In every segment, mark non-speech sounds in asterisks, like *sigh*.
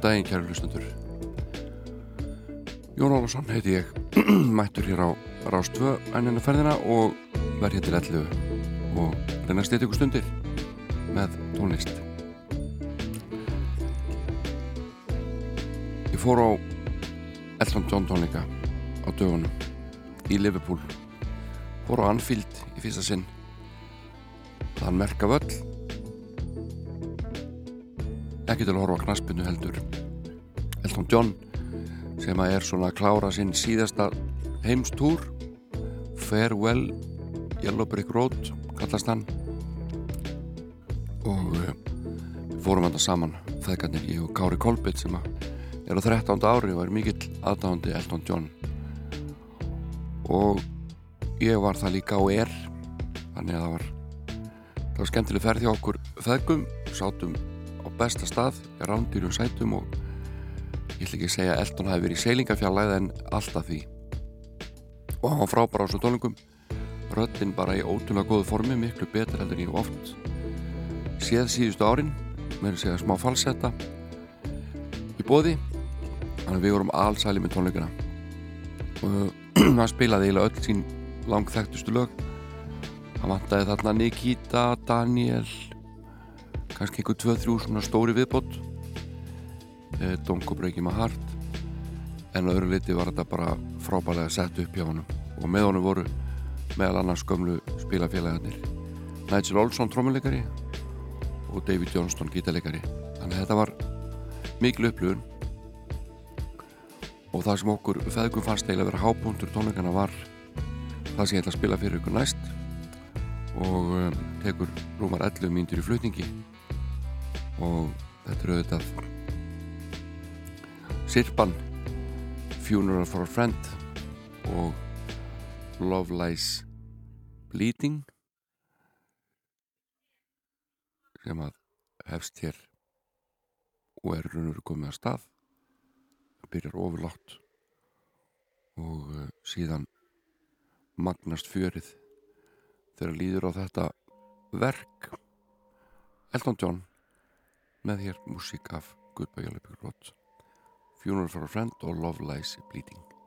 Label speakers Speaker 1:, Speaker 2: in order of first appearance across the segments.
Speaker 1: Góðan daginn, kæru hlustundur. Jón Ólafsson heiti ég, *clears throat* mættur hér á Rástvö ennina ferðina og verð hér til 11 og reyna að styrja ykkur stundir með tónlist. Ég fór á Elton John tónleika á dögunum í Liverpool. Fór á Anfield í fyrsta sinn. Þann merka völl ekki til að horfa knaspinu heldur Elton John sem að er svona að klára sinn síðasta heimstúr Farewell Yellow Brick Road kallast hann og uh, við fórum hann saman þegarnir og Kári Kolbett sem er á 13. ári og er mikill aðdáðandi Elton John og ég var það líka á er þannig að það var það var skemmtileg ferð hjá okkur feðgum sátum besta stað rándýrum sætum og ég ætla ekki að segja að Elton hafi verið í seilingafjallæð en alltaf því. Og hann var frábæra á svo tónlingum röttin bara í ótrúlega góðu formi miklu betur heldur ég oft séð síðustu árin með að segja smá falsetta í bóði þannig við vorum allsæli með tónleikana. Og *clears throat* hann spilaði eiginlega öll sín langþægtustu lög. Hann vantaði þarna Nikita, Daniel kannski einhver 2-3 svona stóri viðbót. Eh, Don't Go Breaking My Heart. En á öðru liti var þetta bara frábælega sett upp hjá honum. Og með honum voru meðal annars gömlu spilafélagarnir. Nigel Olsson trómuleikari og David Johnston gítalegari þannig að þetta var miklu upplifun. Og það sem okkur feðgum fannst að vera hábúndur tónleikana var það sem ég ætla að spila fyrir ykkur næst. Og um, tekur rúmar 11 mínútur í flutningi og þetta er auðvitað Sirpan Funeral for a Friend og Love Lies Bleeding sem að hefst hér og er raun og veru komið að stað. Það byrjar ofurlátt og uh, síðan magnast fjörið þegar líður á þetta verk. Elton John með hér músík af Brick Road Funeral for a Friend og Love Lies Bleeding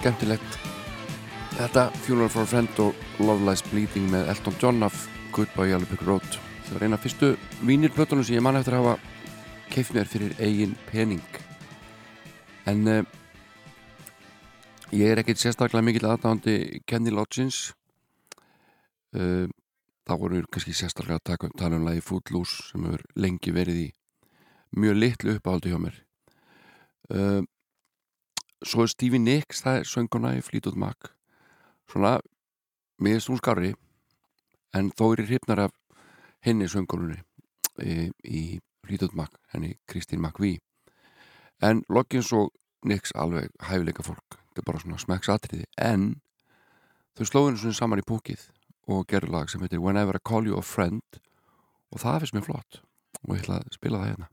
Speaker 1: skemmtilegt. Þetta Funeral for a Friend og Love Lies Bleeding með Elton John af Goodbye Brick Road. Það var eina af fyrstu vínirplötunum sem ég man eftir að hafa keift mér fyrir eigin pening. En uh, ég er ekkert sérstaklega mikil aðdáðandi Kenny Loggins. Uh, þá voru við kannski sérstaklega að taka um tala um lagi Footloose sem hefur lengi verið í mjög litlu uppáhaldi hjá mér. Uh, svo er Stevie Nicks það er sönguna í Fleetwood Mac svona miður stúnskarri en þó er ég hrifnar af henni söngununni í, í Fleetwood Mac henni Kristín McVie. En Loggins og Nicks alveg hæfileika fólk þetta er bara svona smekksatriði en þau slóðinu svona saman í púkið og gerur lag sem heitir Whenever I Call You a Friend og það finnst mér flott og ég ætla að spila það hérna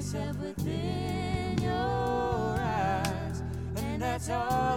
Speaker 2: myself within your eyes, and that's all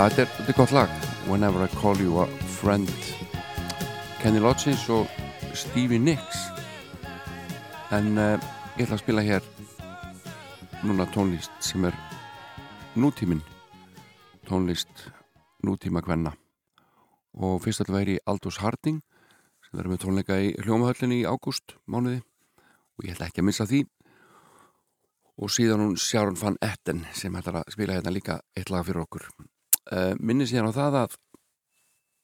Speaker 1: Þetta er, er gott lag. Whenever I Call You a Friend. Kenny Loggins og Stevie Nicks. En uh, ég ætla að spila hér núna tónlist sem er nútímin tónlist nútíma kvenna. Og fyrst það væri Aldous Harding sem verður með tónleika í hljómahöllinni í ágúst mánuði. Og ég ætla ekki að missa því. Og síðan hún Sharon Van Etten sem ætlar að spila hérna líka eitt lag fyrir okkur uh, minni síðan á það að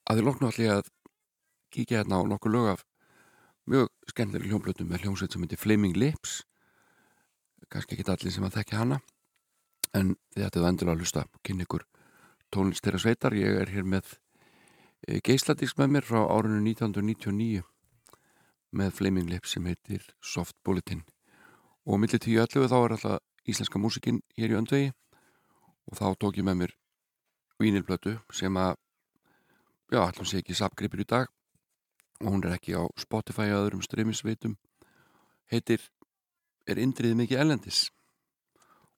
Speaker 1: að þið loknu allir að kíkja hérna á nokkuð lög af mjög skemmtileg hljómblötu með hljómsveit sem heitir Flaming Lips. Kannski ekki allir sem að þekka hana en þið ættið endur að hlusta. Kynni ykkur tónlistera sveitar. Ég er hér með e, geisladisk með mér frá árunnu 1999 með Flaming Lips sem heitir Soft Bulletin. Og millir 10.11 þá er alltaf íslenska músikinn hér í öndvegi og þá tók ég með mér vínilblötu sem að já, allum sé ekki sapgripir í dag. Og hún er ekki á Spotify og öðrum streymisveitum heitir Er indriðið mikið ellendis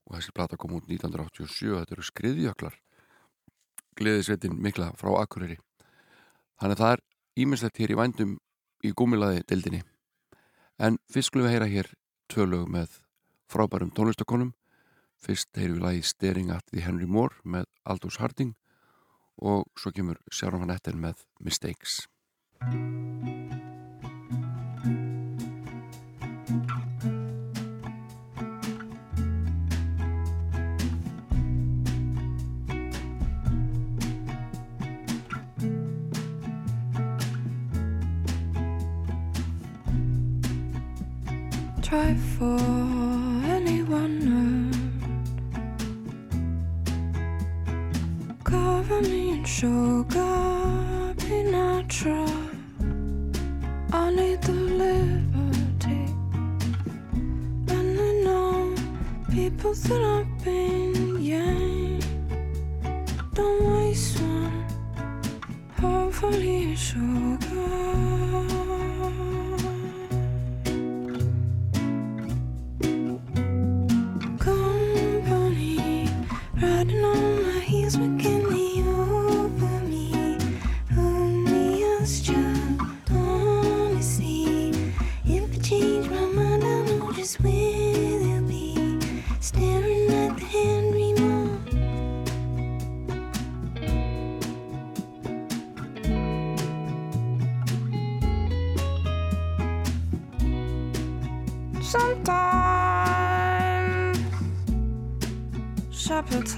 Speaker 1: og þessi plata kom út 1987 þetta eru skriðjöklar. Gleðisveitin mikla frá Akureyri. Þannig að það er ímislegt hér í vændum í gúmilaði dildinni en fyrst skulum við heyra hér tvö lög með frábærum tónlistakonum fyrst við lagi Staring at the Henry Moore með Aldous Harding og svo kemur Sjárum hann eftir með Mistakes
Speaker 3: sugar, be natural. I need the liberty. And I know people that I've been, yeah. Don't waste one, hopefully sugar.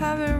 Speaker 3: have a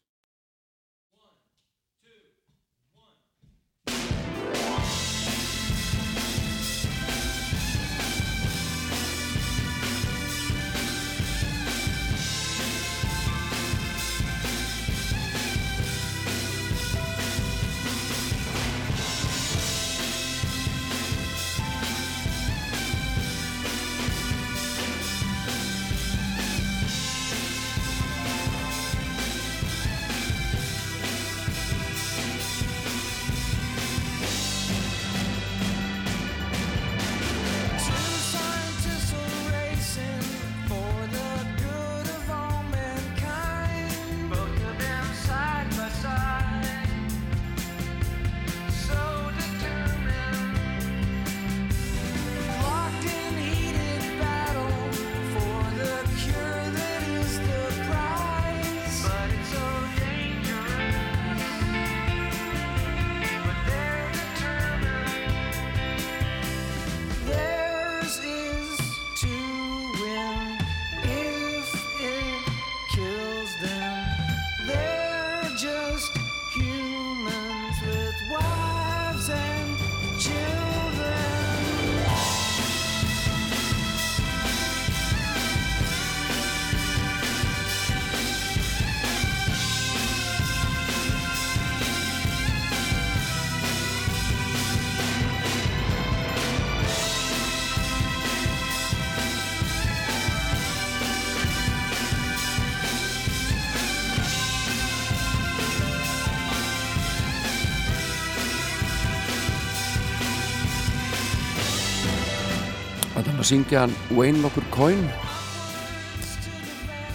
Speaker 1: Syngja hann Wayne nokkur Coyne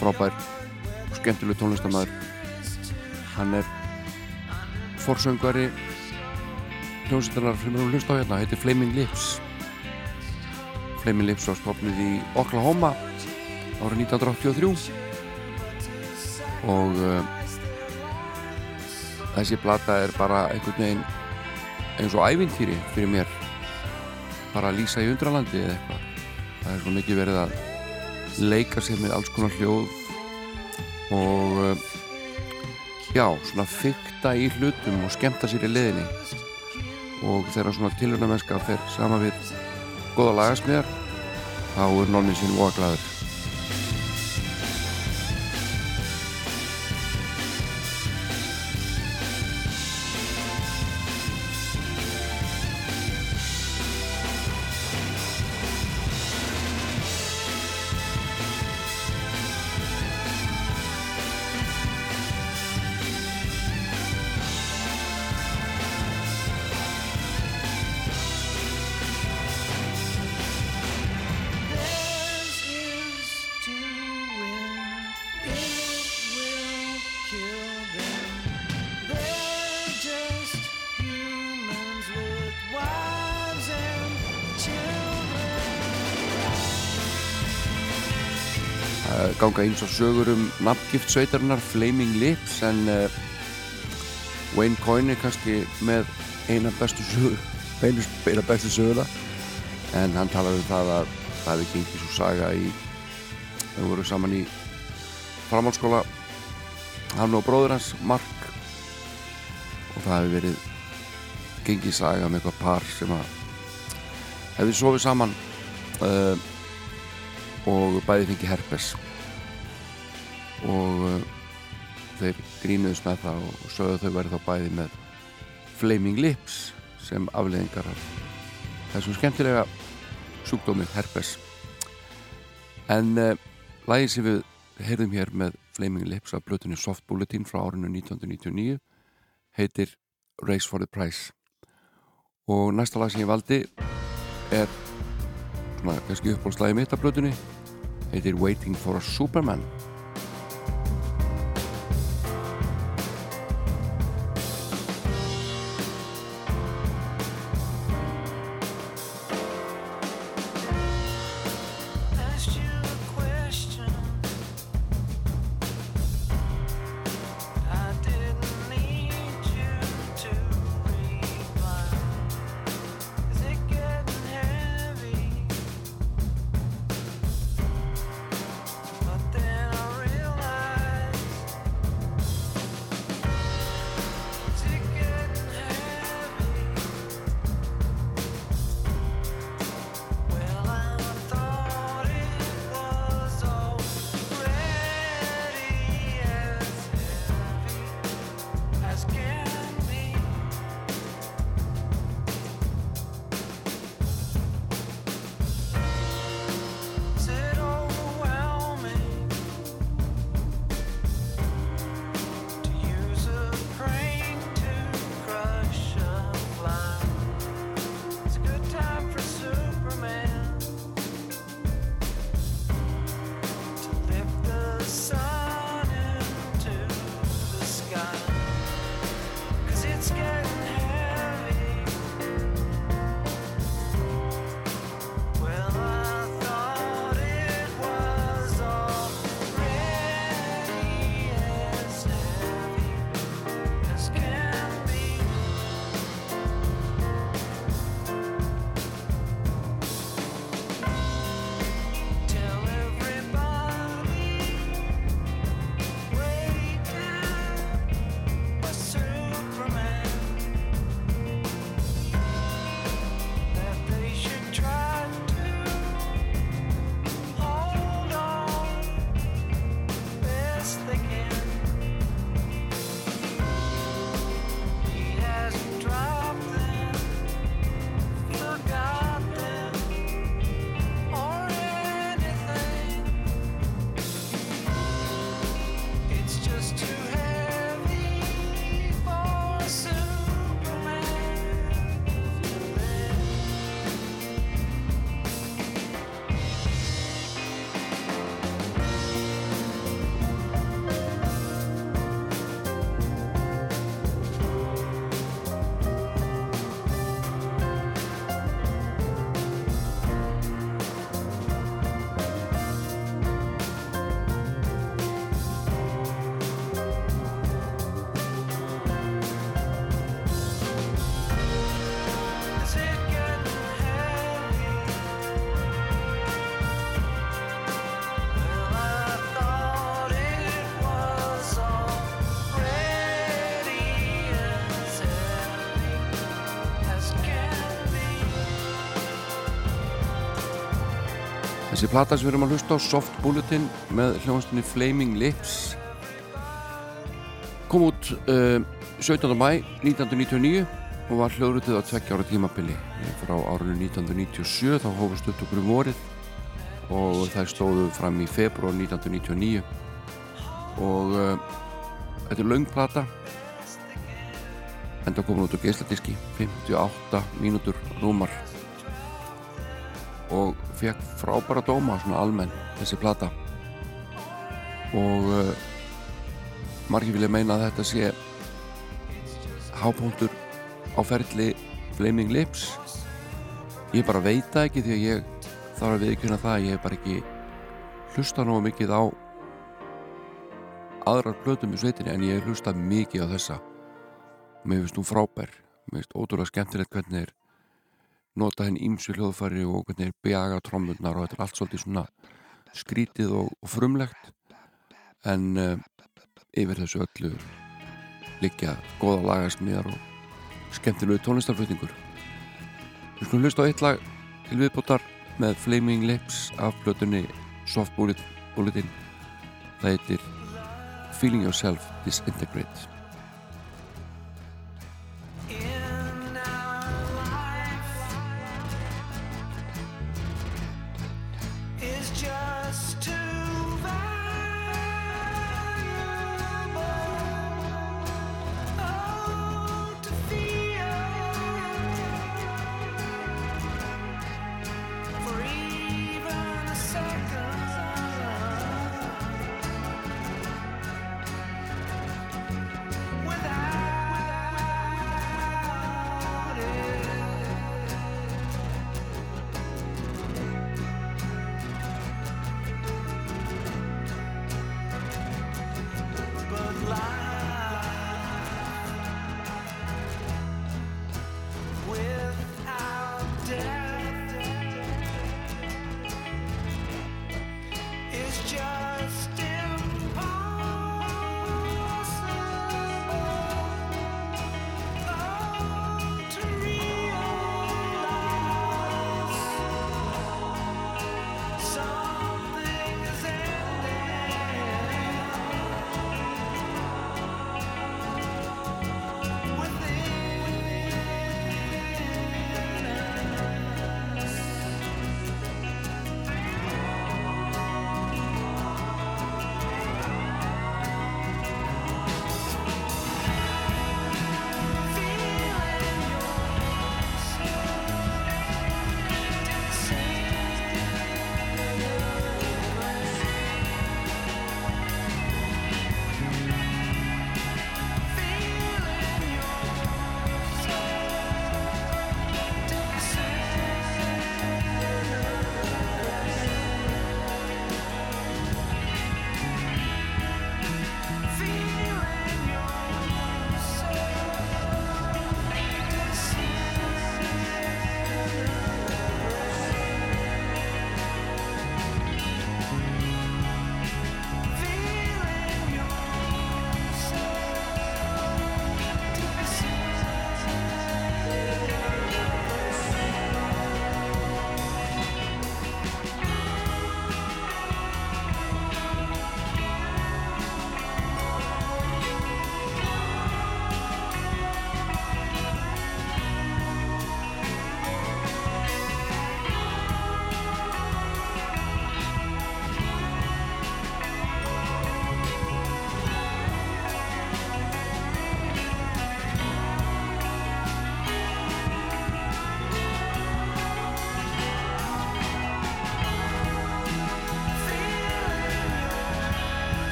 Speaker 1: frábær og skemmtileg tónlistamæður hann er forsöngari hljómsveitarar sem við hlusta á hérna. Heitir Flaming Lips. Flaming Lips var stofnið í Oklahoma árið 1983 og uh, þessi plata er bara einhvern veginn eins og ævintýri fyrir mér. Bara að lýsa í undralandi eða eitthvað það er svo mikið verið að leika sér með alls konar hljóð og uh, já, svona fykta í hlutum og skemmta sér í leðinni og þegar svona tilhörna mennska fer sama við góða lagasmiðar þá er nonni sinn óaglæður ganga eins og sögur um nafngift sveitarinnar Flaming Lips en uh, Wayne Coyne er kannski með eina bestu sögur eina bestu söguna en hann talaði um það að það hefði gengið svo saga í þau voru saman í framhalskóla hann og bróður hans Mark og það hefði verið gengið saga með eitthvað par sem að hefði sofið saman uh, og bæði fengi herpes og uh, þeir grínuðist með það og sögðu þau verið þá bæði með flaming lips sem afleðingar af þessum skemmtilega sjúkdómi herpes. En uh, lagið sem við heyrðum hér með flaming lips af blötunni Soft Bulletin frá árinu 1999 heitir Race for the Prize og næsta lag sem ég valdi er svona kannski uppbólslægi mitt af blötunni heitir Waiting for a Superman Þessi plata sem við erum að hlusta á Soft Bulletin með hljóðastunni Flaming Lips kom út uh, 17. mæ 1999 og var hljóðrutið á tveggja ára tímabili frá árinu 1997 þá hófust upp okkur um vorið og þær stóðu fram í februar 1999 og uh, þetta er löngplata enda komin út á geisladiski 58 mínútur rúmar og fekk frábæra dóma svona almenn þessi plata. Og uh, margir vilja meina að þetta sé hápunktur á ferli Flaming Lips. Ég bara veit það ekki því að ég þarf að viðkjöna það að ég hef bara ekki hlusta nú mikið á aðrar plötum í sveitinni en ég hlusta mikið á þessa. Og mér finnst nú frábær mér finnst ótrúlega skemmtilegt hvernig er nota henni ímsu hljóðfæri og hvernig er bjaga trommurnar og þetta er allt svolítið svona skrítið og, og frumlegt. En uh, yfir þessu öllu liggja goða lagasmíðar og skemmtilegu tónlistarflutningur. Við skulum hlusta á eitt lag til viðbútar með Flaming Lips af blötunni Soft Bullet, Bulletin. Það heitir Feeling Yourself Disintegrate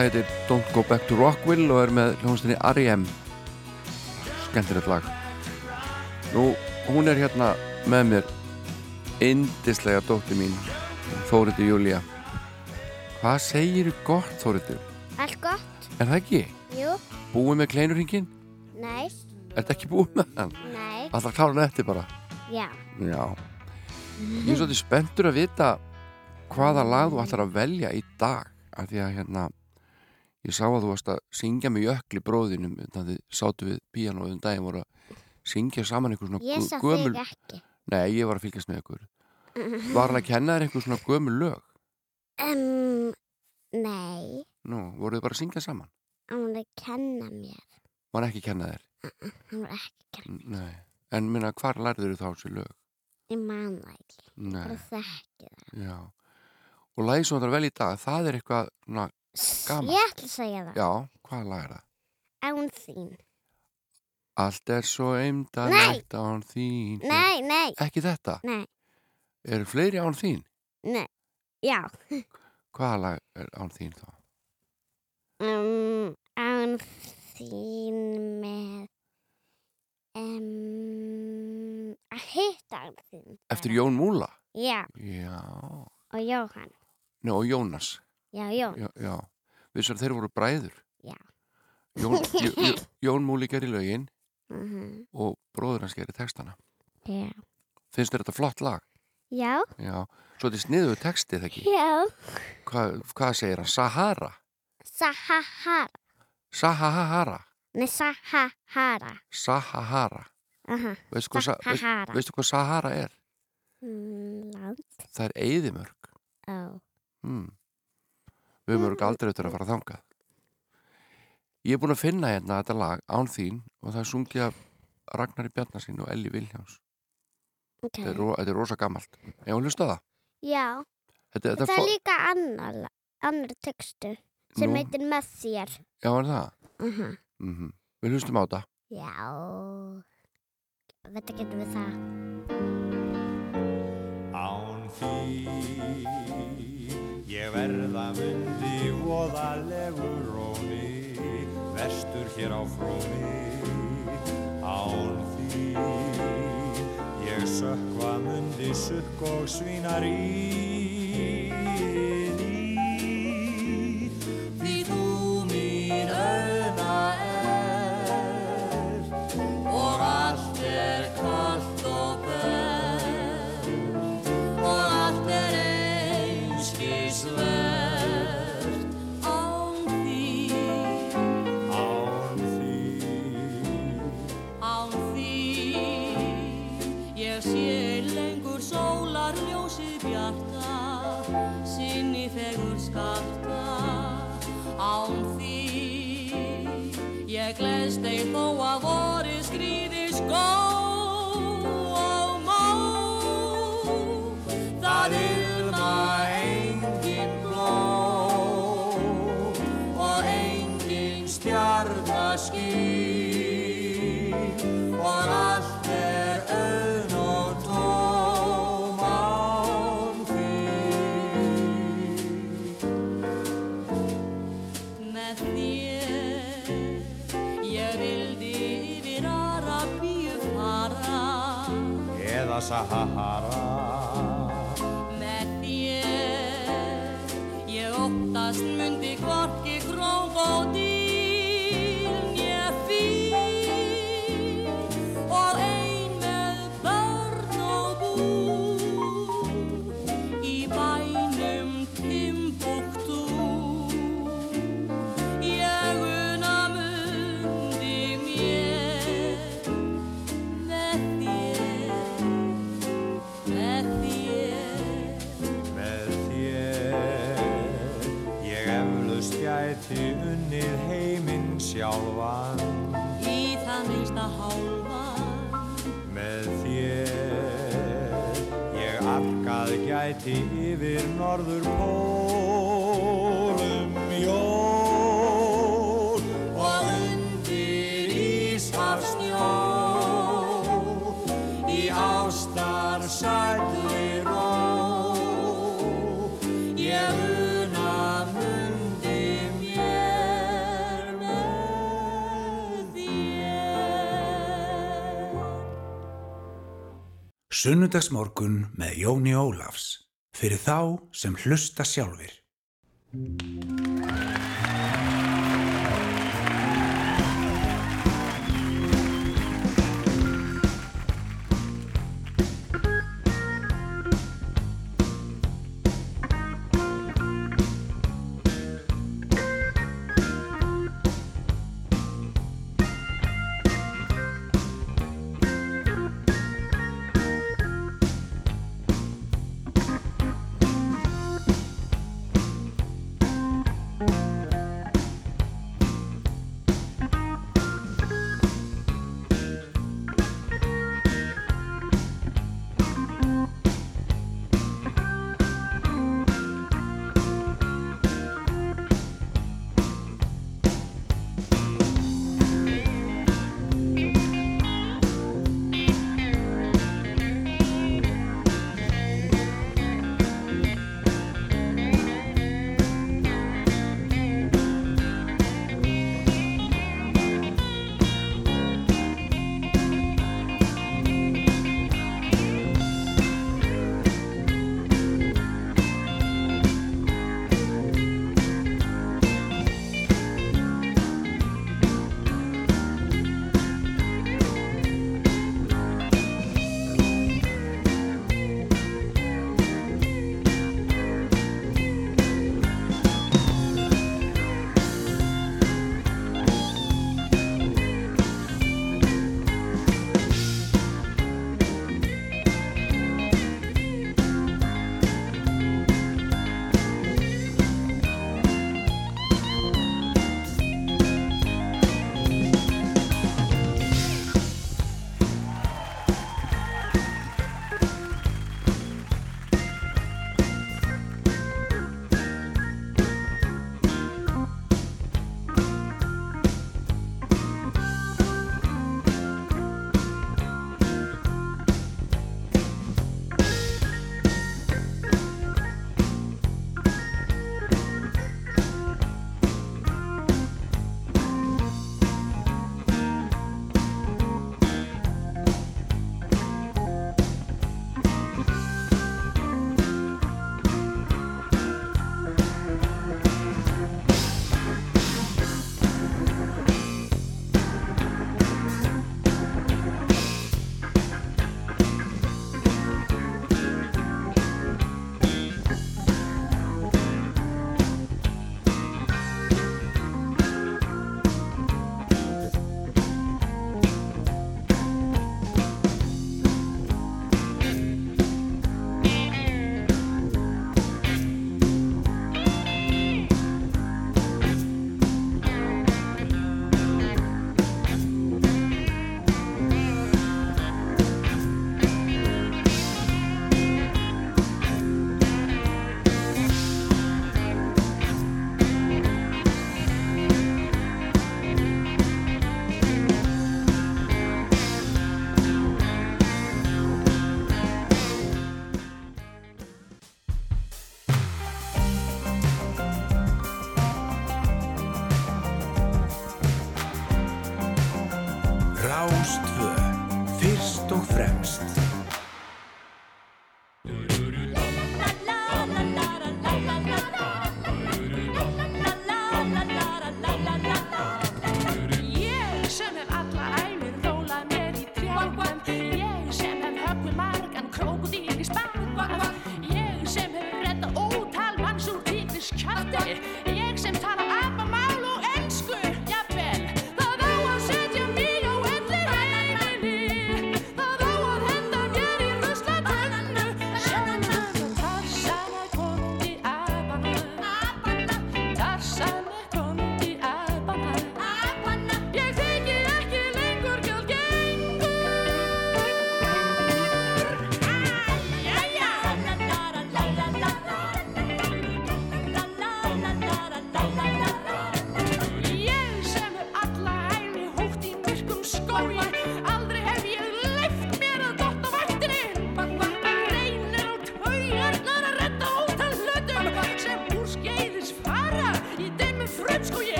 Speaker 4: Rockdale.
Speaker 1: Þetta lag heitir Don't Go Back to Rockville og er með hljónstinni R.E.M. Skemmtilegt lag. Nú, hún er hérna með mér indislega dóttir mín, Þóriti Júlía. Hvað segir gott, Þóriti?
Speaker 5: Allt gott?
Speaker 1: Er það ekki?
Speaker 5: Jú,
Speaker 1: Búið með kleinurringin?
Speaker 5: nei,
Speaker 1: Ertu ekki búið með hann?
Speaker 5: nei,
Speaker 1: Alltaf klára hann eftir bara.
Speaker 5: já.
Speaker 1: Já. Ég er svolítið spenntur að vita hvaða lag þú ætlar að velja í dag. Af því að hérna, ég sá að þú varst að syngja með jökli bróðinum þannig að þið sátu við píanóið um daginn voru að syngja saman einhver svona
Speaker 5: Ég sá
Speaker 1: gömul...
Speaker 5: þig ekki.
Speaker 1: Nei, ég var að fylgjast með ykkur. *laughs* Var hann að kenna þér einhver svona gömul lög?
Speaker 5: Um, nei,
Speaker 1: Nú, voruð þið bara að syngja saman?
Speaker 5: hann var að kenna mér.
Speaker 1: Var hann ekki að kenna þér?
Speaker 5: Hann var ekki að kenna.
Speaker 1: Nei. En minna, hvar lærður þú þá þessi lög?
Speaker 5: Ég man það ekki.
Speaker 1: Nei,
Speaker 5: Bara þekki það.
Speaker 1: já. Og sem þú ætlar að velja í dag, það er eitthvað, Gaman.
Speaker 5: Ég ætla að segja það.
Speaker 1: já, hvaða lag er það?
Speaker 5: Án þín.
Speaker 1: Allt er svo eimda nætt án þín.
Speaker 5: Nei, nei,
Speaker 1: Ekki þetta?
Speaker 5: nei,
Speaker 1: Eru fleiri án þín?
Speaker 5: nei. Já.
Speaker 1: Hvaða lag er án þín þá?
Speaker 5: Um, án þín með um, að hitta án þín.
Speaker 1: Eftir Jón Múla?
Speaker 5: Já,
Speaker 1: Já.
Speaker 5: og Jóhann.
Speaker 1: Nei, og Jónas.
Speaker 5: Já, Jón.
Speaker 1: Já, já. Vissar þeir voru bræður?
Speaker 5: Já.
Speaker 1: Jón, J *laughs* Jón Múli gerir lögin
Speaker 5: Uh
Speaker 1: og bróður hans gerir textana.
Speaker 5: Já.
Speaker 1: Finnst þér þetta flott lag?
Speaker 5: Já.
Speaker 1: Já. Svo þetta er sniðuð textið ekki?
Speaker 5: Já.
Speaker 1: Hvað, hvað segir hann? Sahara?
Speaker 5: Sahara.
Speaker 1: Sahara?
Speaker 5: Nei, Sahara.
Speaker 1: Sahara?
Speaker 5: Aha.
Speaker 1: Veistu hvað, sa veist,
Speaker 5: Sahara.
Speaker 1: veistu hvað Sahara er?
Speaker 5: Mm, Land.
Speaker 1: Það er eyðimörk.
Speaker 5: Ó.
Speaker 1: Hmm. Við höfum örg aldrei eftir að fara þangað. Ég er búin að finna hérna þetta lag án þín og það er sungið af Ragnari Bjarnarsson og Elli Viljáns.
Speaker 5: Ok.
Speaker 1: Þetta er, þetta er rosa gammalt. Ég var að hlusta á það.
Speaker 5: Já.
Speaker 1: Þetta, þetta
Speaker 5: Það er líka annar, annar textu sem
Speaker 1: Nú.
Speaker 5: heitir með þér.
Speaker 1: Já, er það?
Speaker 5: Uh
Speaker 1: Mm Við hlustum á þetta.
Speaker 5: Já. Þetta getum við það.
Speaker 6: Án þín ég verða mundi voðalegur róni vestur hér á fróni Án þín. Ég sökva mundi sukk og svínarí Því
Speaker 7: Ég gleðst ei þó
Speaker 6: Sahara.
Speaker 7: Með þér ég óttast mundi hvorki krókódíl
Speaker 6: yfir norður pólum jól
Speaker 7: og undir íshafsnjó
Speaker 6: í ástar sælli ró.
Speaker 7: Ég una mundi mér með þér.
Speaker 8: Sunnudagsmorgun með Jóni Ólafs fyrir þá sem hlusta sjálfir.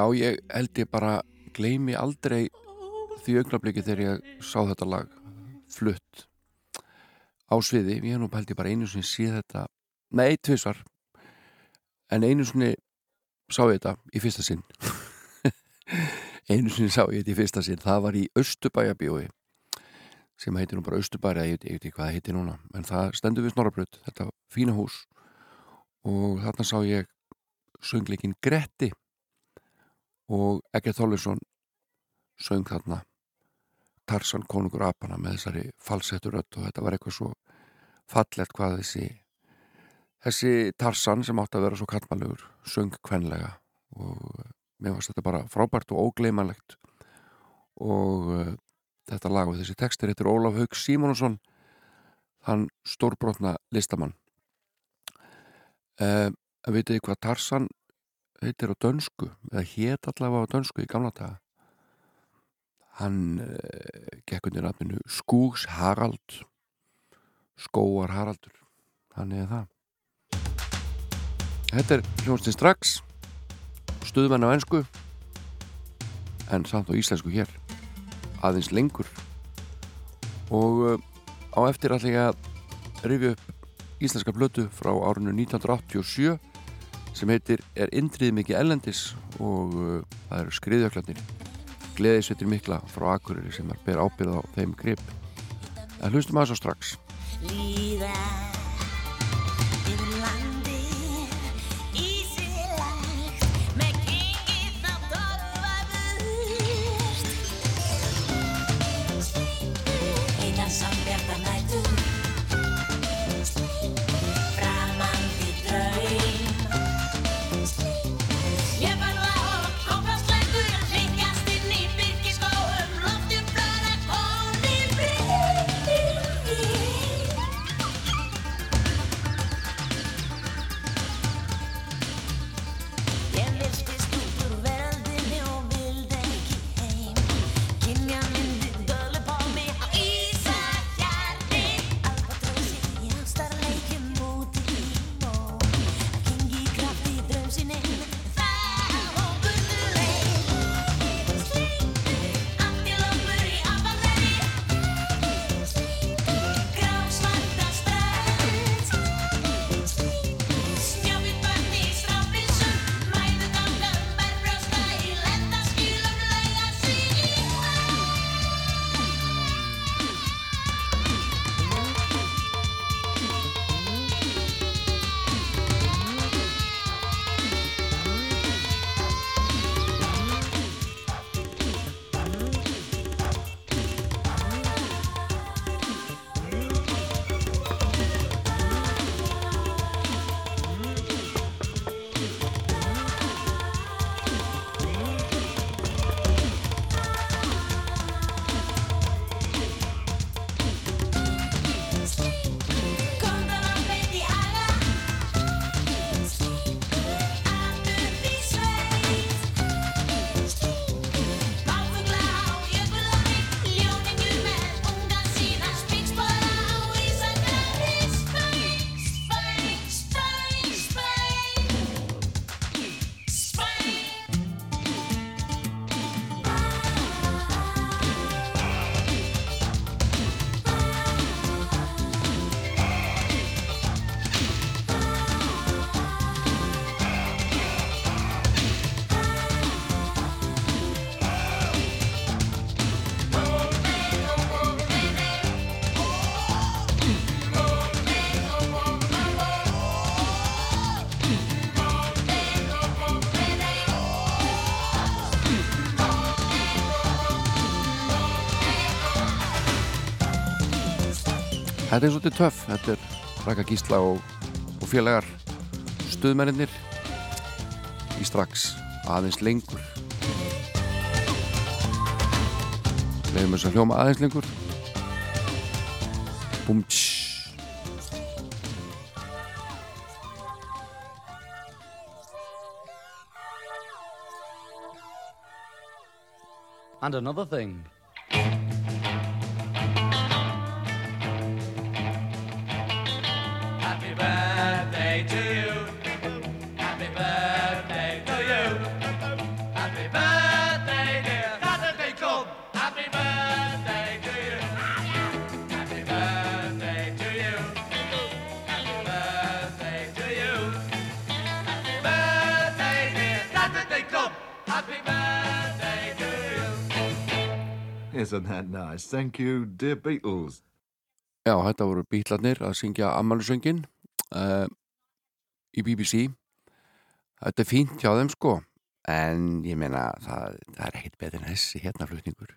Speaker 1: Já, ég held ég bara gleymi aldrei því augnabliki þegar ég sá þetta lag flutt á sviði, ég hef nú held ég bara einu sinni séð þetta, nei, tvisvar. En einu sinni sá ég þetta í fyrsta sinn. *laughs* Einu sinni sá ég þetta í fyrsta sinn. Það var í Östubæjabíói sem heitir nú bara Östubæri veit ég veit ekki hvað það heitir núna en það stendur við Snorrabröð, þetta fína hús. Og þarna sá ég söngleikin Gretti og Egert Þorleifsson söng þarna. Tarsan konungur apana með þessari falsettur rödd og þetta var eitthvað svo fallegt hvað þessi þessi Tarsan sem átti að vera svo kallmannlegur söng kvenlega. Og mér fannst þetta bara frábært og ógleymanlegt. Og uh, þetta lag og þessi textir heitir Ólaf Haug Símonusson hann stórbrotna listamann. Uh, veitu þið hvað Tarsan heitir á dönsku eða hét allavega á dönsku í gamla daga. Hann uh, gekk undir nafninu Skúgs Harald Skóar Haraldur. Hann er það. Þetta er hljónstinn strax stuðmenn á ennsku en samt á íslensku hér. Aðeins lengur. Og uh, á eftir allir að rifja upp íslenska blötu frá árinu 1987 sem heitir Er indrið mikið ellendis og uh, það eru skriðjöklarnir. Gleðisveitir mikla frá Akureyri sem er ber ábyrð á þeim grip. En hlustum að svo strax.
Speaker 9: Líða
Speaker 1: Þetta er svolítið töff, þetta er Raka Gísla og, og félagar stuðmennir í strax aðeins lengur. Leifum þess að hljóma aðeins lengur. Búm tss.
Speaker 10: And another thing.
Speaker 11: Isn't that nice? Thank you, dear Beatles.
Speaker 1: Já, þetta voru bítlarnir að syngja Amalysöngin uh, í BBC Þetta er fínt hjá þeim sko en ég meina það, það er ekkit betur en þessi hérna flutningur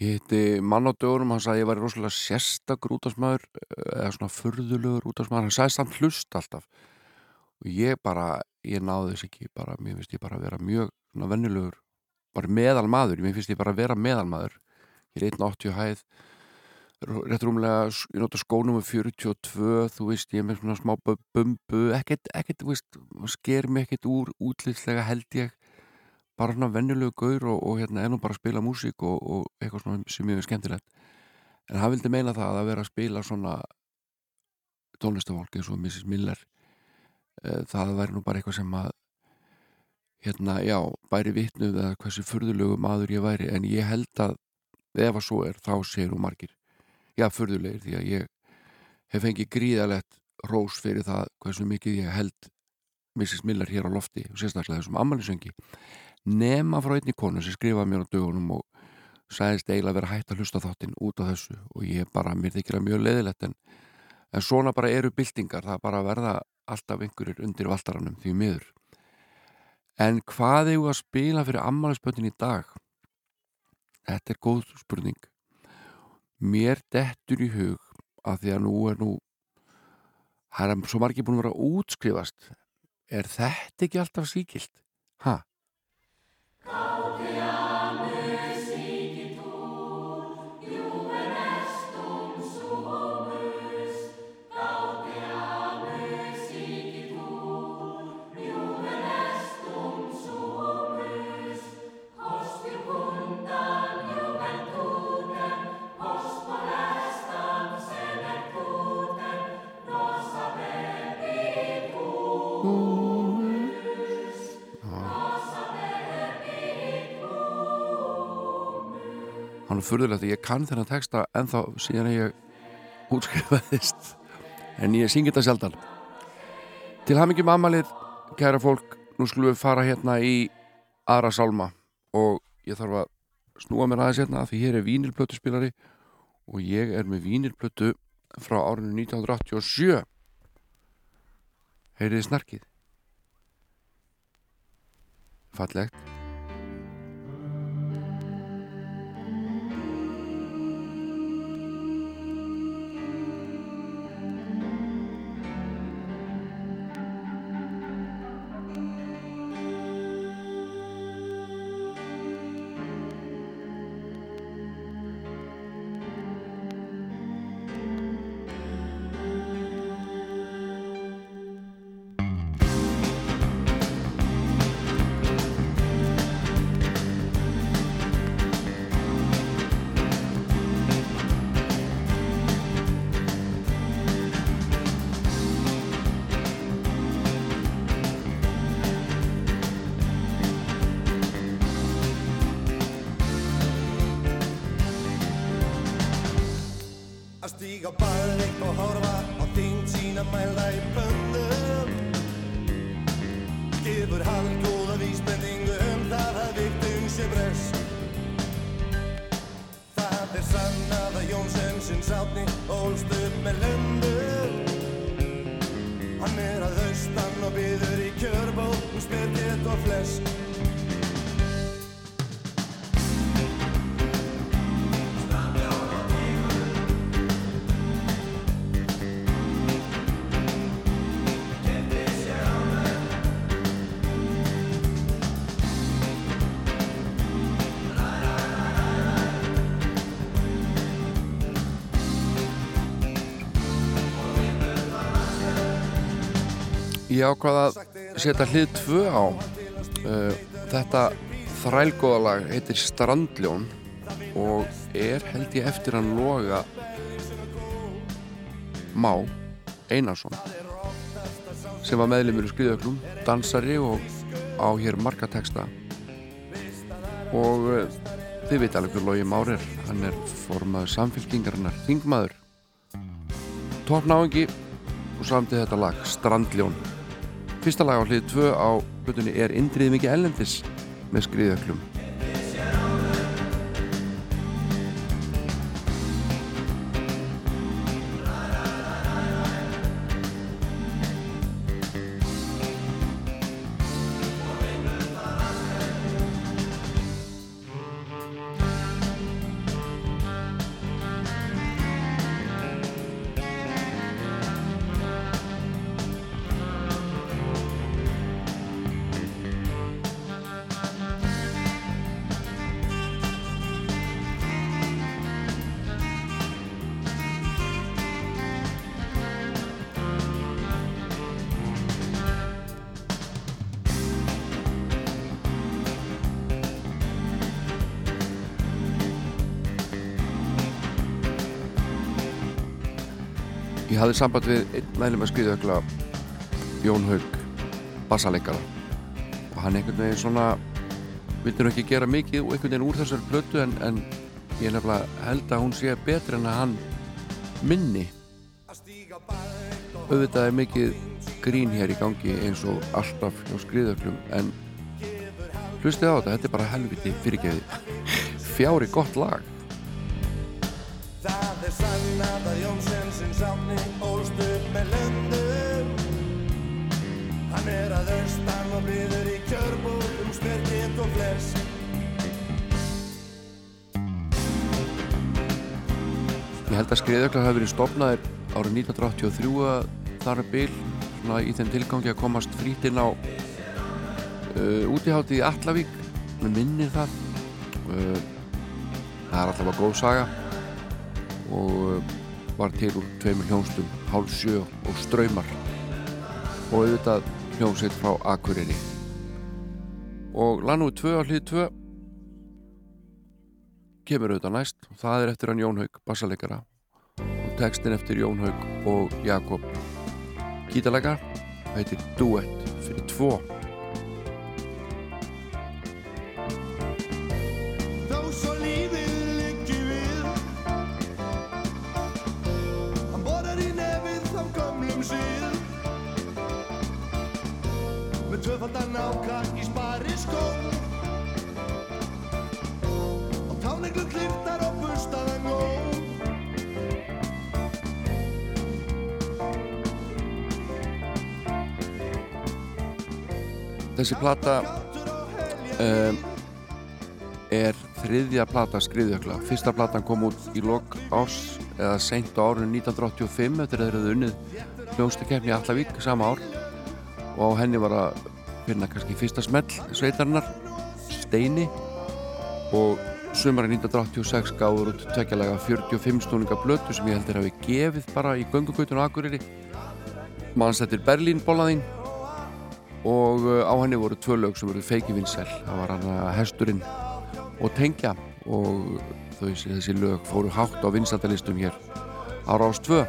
Speaker 1: Ég hitti mann á dögurum, hann sagði ég væri rosalega sérstakur útásmaður eða svona furðulegur útásmaður, hann sagði samt hlust alltaf. Og ég bara, ég náði þess ekki bara, mér finnst ég bara að vera mjög svona venjulegur, bara meðal maður mér finnst ég bara að vera meðal maður ég er 1.80 hæð rétt rúmlega, ég nota skónum með 42, þú veist, ég er með svona smá bu- bumbu, ekkert, ekkert, þú veist sker mig ekkert úr útlýtslega held ég bara svona venjulegu gaur og, og hérna nú bara að spila músík og, og eitthvað svona sem er skemmtilegt en hann vildi meina það að vera að spila svona tónlistafólk eins og Mrs. Miller eh, það væri nú bara eitthvað sem að hérna, já, bæri vitnuð eða hversu furðulegu maður ég væri en ég held að ef að svo er þá séu nú margir já, furðulegir því að ég hef fengið gríðalegt rós fyrir það hversu mikið ég held Mrs. Miller hér á lofti og sérstaklega þessum ammælisöngi nema frá einni konu sem skrifaði mér á dögunum og sagðist eiginlega vera hægt að hlusta þáttinn út af þessu og ég bara, mér þykir það mjög leðilegt en, en svona bara eru byltingar það bara verða alltaf einhverjir undir valtaranum því miður en hvað við að spila fyrir ammælisböndin í dag þetta er góð spurning mér dettur í hug að því að nú er nú það er svo margir búin að vera að útskrifast er þetta ekki alltaf síkilt? Ha? Hann er furðulegt að ég kann þennan texta ennþá síðan að ég útskrifaðist. En ég syngi þetta sjaldan til hamingjum amalið kæra fólk, nú skulum við fara hérna í aðra sálma og ég þarf að snúa mér aðeins hérna því hér er vínilplötu spilari og ég er með vínilplötu frá árinu 1987 heyriði snarkið? Fallegt Ég ákvaða að setja hlið tvö á. Uh, þetta þrælgóðalag heitir Strandljón og er held ég eftir hann loga Má Einarsson sem var meðlumur í skriðöklum dansari og á hér marga texta. Og uh, þið veit alveg hver logi Már er. Hann er formaður samfélkingarinnar þingmaður. Toppnáingi og samtið þetta lag Strandljón Fyrsta lag á hlið 2 á hlutunni er Indrið mikið ellendis með skriðöklum. Hafði samband við einn meðlum að skriðökla Jón Haug bassaleikara. Og hann einhvern veginn svona vildi nú ekki gera mikið og einhvern veginn úr þessar blötu en, en ég nefnilega held að hún sé betri en að hann minni. Auðvitað er mikið grín hér í gangi eins og alltaf hjá skriðöklum en hlustið á þetta, þetta er bara helviti fyrirgeði fjári gott lag.
Speaker 4: Það er sannað að Jónsson sinns átni ólst upp með löndu Hann er að austan og byður í kjörbúð um spyrkitt og flesk
Speaker 1: Ég held að skriðöklar hafi verið stopnaðir árið 1983 að þar er bil svona í þeim tilgangi að komast frýtt inn á uh, útiháttið í Allavík með minni það. Uh, það er alltaf að góð saga. Og uh, var til úr tveimur hljónstum Hálsjö og Ströymar og auðvitað hljómsveit frá Akureyri. Og Lanúi 2 á hlýð 2 kemur auðvitað næst. Og það er eftir hann Jón Haug, bassalegara og textin eftir Jón Haug og Jakob. Gítalega heitir Duett fyrir
Speaker 4: 2 Með tvöfaldan áka í spari skó. Og táneglu kliftar og bustaðan ngó
Speaker 1: þessi plata um, er þriðja plata skriðjökla. Fyrsta platan kom út í lok árs eða seint á árinu 1985 eftir að þeir hefðu unnið hljónstakefni Allavík sama ár. Og á henni var að finna kannski fyrsta smell sveitarinnar Steini og sumarinn 1986 gáður út tvekjalega 45 stúninga blötu sem ég heldur hafi gefið bara í göngugautunum Akureyri. Mannstættir Berlín bólaðinn og uh, á henni voru tvö lög sem voru feiki vinsæl það var hann að hesturinn og tengja og þau, þessi lög fóru hátt á vinsældalistum hér ára ás 2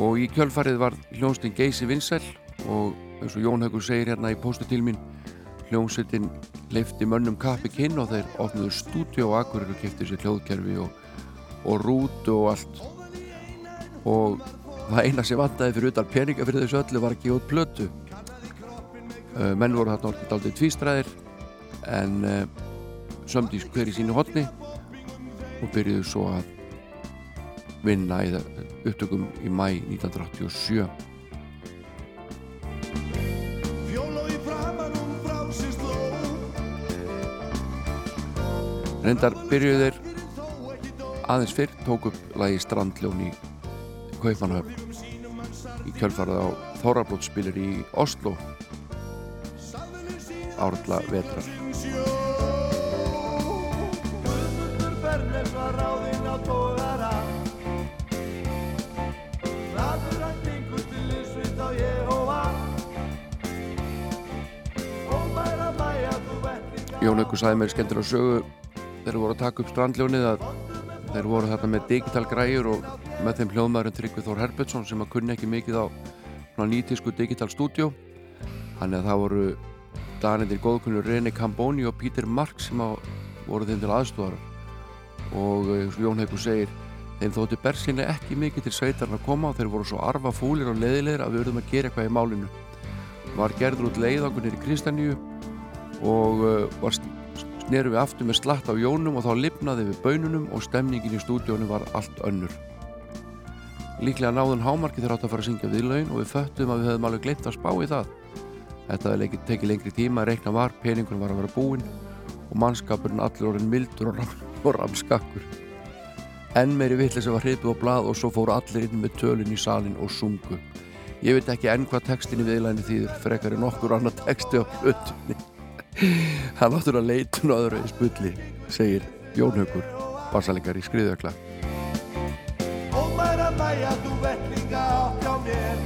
Speaker 1: og í kjölfarið var hljónstinn Geysi vinsæl og eins og Jón Haugur segir hérna í póstu til mín. Hljónsettin leifti mönnum kappi kinn og þeir opnuðu stúdíu á Akureyri og kefti sér hljóðkerfi og, og rútu og allt. Og það eina sem vandaði fyrir utan peninga fyrir þessu öllu var að gefa út plötu. Uh, menn voru þarna orðið daldið tvístræðir en uh, sömdi hver í sínu hotni og byrjuðu svo að vinna í upptökum í mæ 1987 reyndar byrjuðu þeir aðeins fyrr tók upp lagi Strandljón í Kaupmannahöfn. Í kjölfarið á Þórarblótspilir í Oslo árla vetrar.
Speaker 4: Guðmundur Bernes var ráðinn á tóðara Hraður hann gengur til liðsveit á Jehova Og mæra mæja þú vettinga
Speaker 1: Jón Haukur sagði mér skemmtilega sögu þeir voru að taka upp strandljónið að þeir voru þarna með digital græjur og með þeim hljóðmaðurinn Tryggvi Þór Herbertsson sem að kunni ekki mikið á nýtísku digital stúdjó þannig að það voru Danendir góðkunnur Rene Camboni og Peter Mark sem að voru þeim til aðstofar og eh, og Jón Haukur segir þeim þótti bersinlega ekki mikið til sveitarna að koma og þeir voru svo arfa fúlir og leiðilegir að við verðum að gera eitthvað í málinu. Var gerður út leiðangunir í Kristaníu og uh, var snerum við aftur með slatt á jónum og þá lifnaði við bönunum og stemningin í stúdíónu var allt önnur. Líklega náðun hámarki þegar átt að fara að syngja viðlaun og við föttum að við höfum alveg glemt að spá í það. Þetta hefði tekið lengri tíma, reikna var, peningun var að vera búinn og mannskapurinn allir orðin mildur og, ram, *laughs* og ramskakkur. Enn meiri vitlega sem var hripið á blað og svo fóru allir inn með tölun í salin og sungu. Ég veit ekki enn hvað textin í viðlæni þýðir frekar en okkur annar texti á hlutunni. Hann áttur að leitun og öðru í spulli, segir Jón Haukur, bassalengar í skriðökla.
Speaker 4: Og mæra mæja þú vettinga átt hjá mér.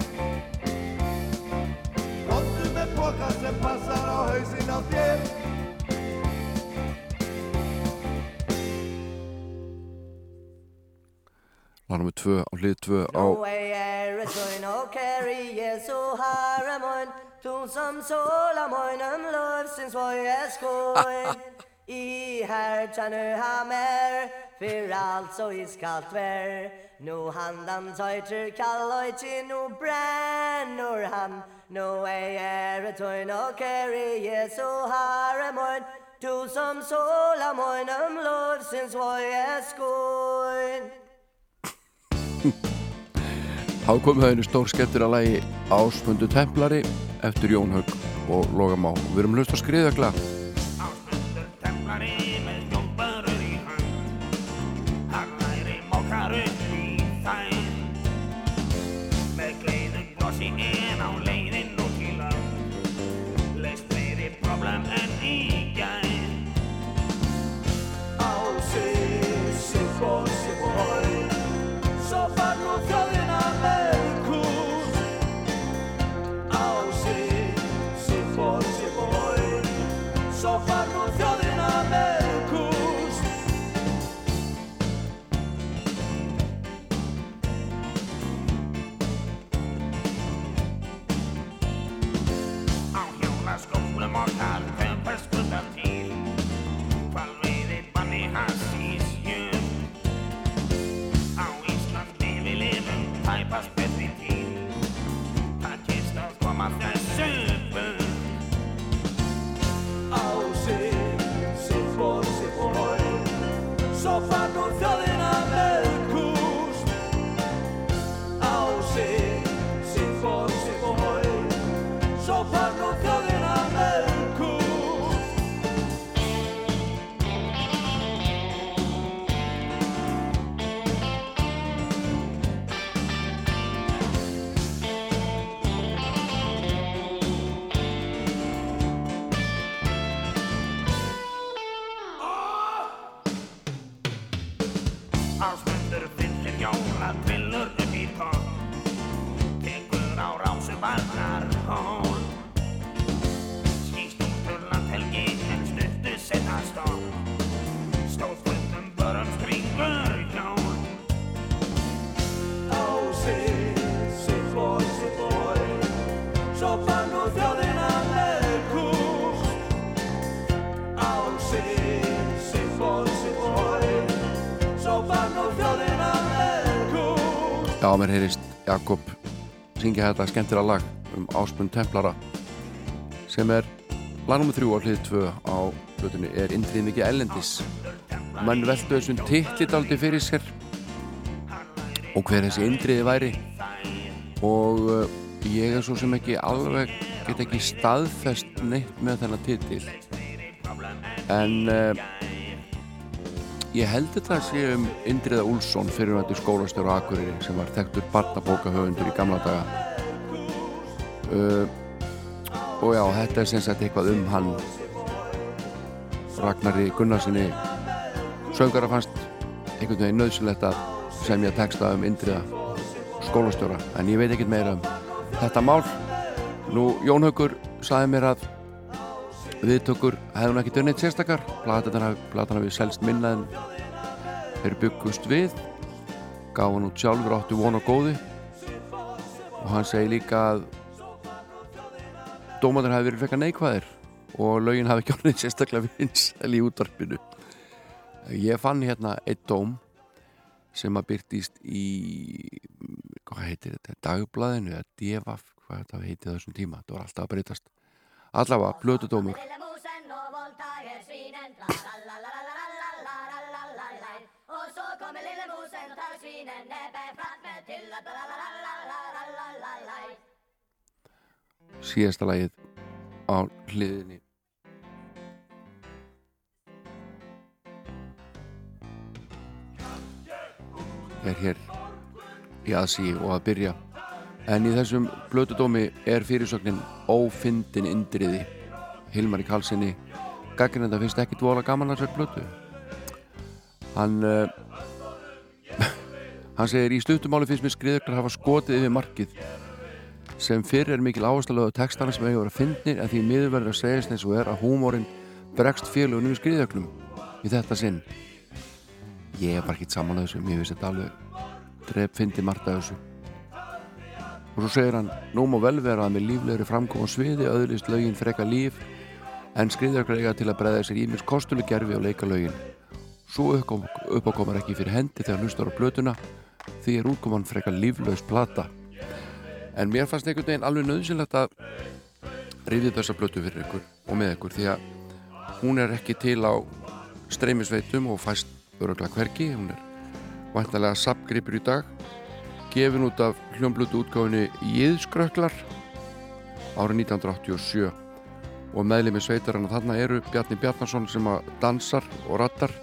Speaker 4: Róttu með boka sem passar á hausinn á þér.
Speaker 1: Lána með tvö á hlið tvö á
Speaker 10: Du som sol om øjnen luftens høje skål *laughs* I hertjerne hammer For alt så iskallt vær Nu handan tøyter kall og til nu brennor han. Nu ei er et tøyn og kære Jesu herre møyn Du som sol om øjnen luftens høje skål
Speaker 1: Há komið það einu stór skemmtir að lægi Ásmundu Templari eftir Jón Haug og Loga Má. Við erum hlust á skriðökla. Mér heyrist Jakob syngja þetta skemmtilega lag um Áspund Templara sem er lag nr. 3 á hlið 2 á hlutunni er Indrið mikið ellendis menn veldu þessum titlit aldrei fyrir sér og hver þessi Indriði væri og uh, ég er svo sem ekki alveg get ekki staðfest neitt með þennan titil en uh, ég held þetta að sé um Indriða Úlsson fyrirvættu skólastjóru á Akureyri sem var þekktur barnabókahöfundur í gamla daga. Uh, og já, þetta er sem sagt eitthvað um hann. Ragnari Gunnarsinni söngara fannst einhvern veginn nöðsilegt að semja texta um Indriða skólastjóra en ég veit ekkert meira um þetta mál. Nú Jón Haugur saði mér að viðtökur hefði hún ekki dönnið sérstakar. Platan hafi selst minna en þeir byggust við. Gaf hann út sjálfur áttu von og góði. Og hann segi líka að dómaður hafi verið frekar neikvæðir og lögin hafi ekki ánið sérstaklega vinsæl í útvarpinu. Ég fann hérna eitt dóm sem að byrtist í hvað heitir þetta, dagblæðinu eða devaf, hvað þetta heitið þessum tíma. Þetta var alltaf að breytast allavega, blötudómur síðasta lagið á hliðinni. Er hér í aðsí og að byrja en í þessum blötudómi er fyrirsögnin ófindin indriði. Hilmar í Karlssoni gaggrin þetta finnst ekki dvola gaman að sér blötu hann uh, *laughs* hann segir í stuttumáli finnst mér skriðöklar hafa skotið yfir markið. Sem fyrr er mikil áherslu á textana sem eiga að vera fyndnir en því miður verður að segjast eins og er að húmórin bregst félagunum í skriðöklum í þetta sinn. Ég er bara ekki saman að þessu. Mér finnst þetta alveg dref fyndi margt að þessu og svo segir hann nú má vel vera að með líflegri framkom og sviði öðlist lögin freka líf en skriðöklar eiga til að bregða sér ímis kostulu gerfi og leika lögin. Svo uppákomar ekki fyrir hendi þegar hlustar á blötuna því er útkoman freka líflaus plata. En mér fannst einhvern veginn alveg nöðsynlegt að rifið þessa blötu fyrir ykkur og með ykkur því að hún er ekki til á streymisveitum og fæst öruglega hverki hún er vantarlega sapgripur í dag gefin út af hljómblötu útgáfinu Jíðskröklar árið 1987 og meðlið með sveitarana þarna eru Bjarni Bjarnason sem að dansar og rattar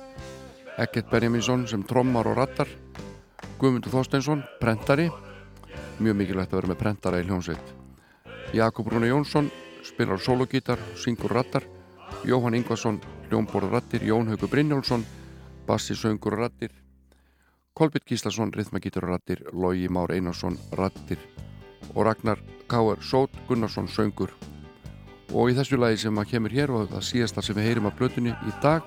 Speaker 1: Ekkert Benjaminsson sem trommar og rattar Guðmundur Þorsteinsson, prentari. Mjög mikilvægt að vera með prentara í hljómsveit. Jakob Rúna Jónsson spilar sologítar, syngur rattar Jóhann Ingvarsson, hljómborð rattir Jón Haugur Brynjólfsson bassi, söngur rattir Kolbjörn Gíslason, rithmagítur rattir Lógi Már Einarsson, rattir og Ragnar Káar Sót Gunnarsson, söngur. Og í þessu lagi sem að kemur hér og það síðasta sem við heyrim af blötunni í dag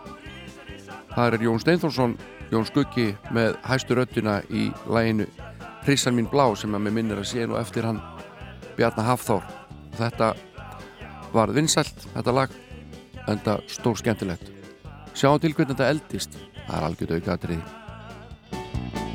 Speaker 1: það er Jón Steinforsson Jón Skuggi með hæstu röttina í læginu Hrissan mín blá sem að mér minnir að sé nú eftir hann Bjarnar Hafþór. Þetta var vinsælt þetta lag en þetta stór skemmtilegt. Sjáum til hvernig þetta eldist. Það er algjörðu aukaðriði
Speaker 6: Thank
Speaker 8: you.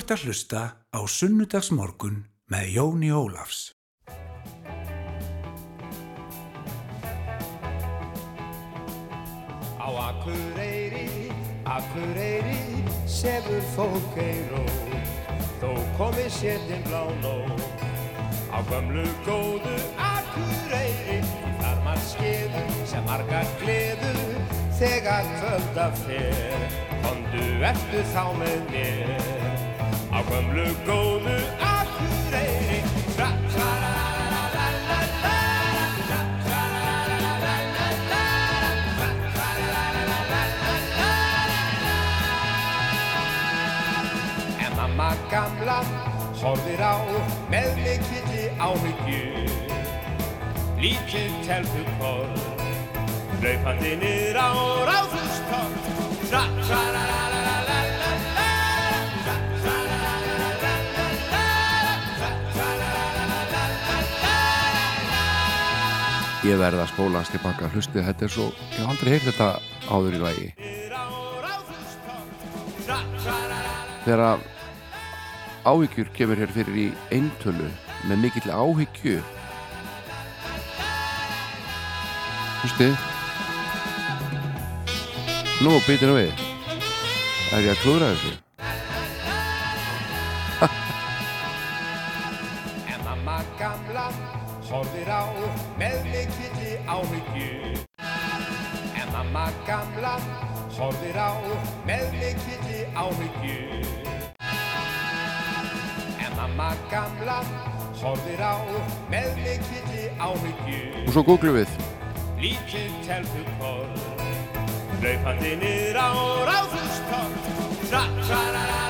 Speaker 8: Ert að hlusta á Sunnudagsmorgun með Jóni Ólafs.
Speaker 12: Á Akureyri, Akureyri, sefur fólk ei rót, þó komi sétin blá nót. Á gömlu góðu Akureyri, þar maður skeður sem margar gleður, þegar kvölda fer, komdu eftir þá með mér. Gömlu góðu la. En mamma gamla horfir á með mikilli áhyggju, lítið telpukorn, hlaupandi niður á ráðhústorg, tra
Speaker 1: Ég verð að spólast tilbaka hlustið, þetta er svo, ég hef aldrei heyrt þetta áður í lagi. Þegar að áhyggjur kemur hér fyrir í eintölu með mikill áhyggju. Hlustið. Nú, býtinu við. Er ég að klúra þessu?
Speaker 12: En mikilli áhyggju. En mamma gamla horfir á með mikilli áhyggju.
Speaker 1: Og svo googlum við.
Speaker 12: Lítið telpukorn, hlaupandi niður á ráðhústorg. Tra,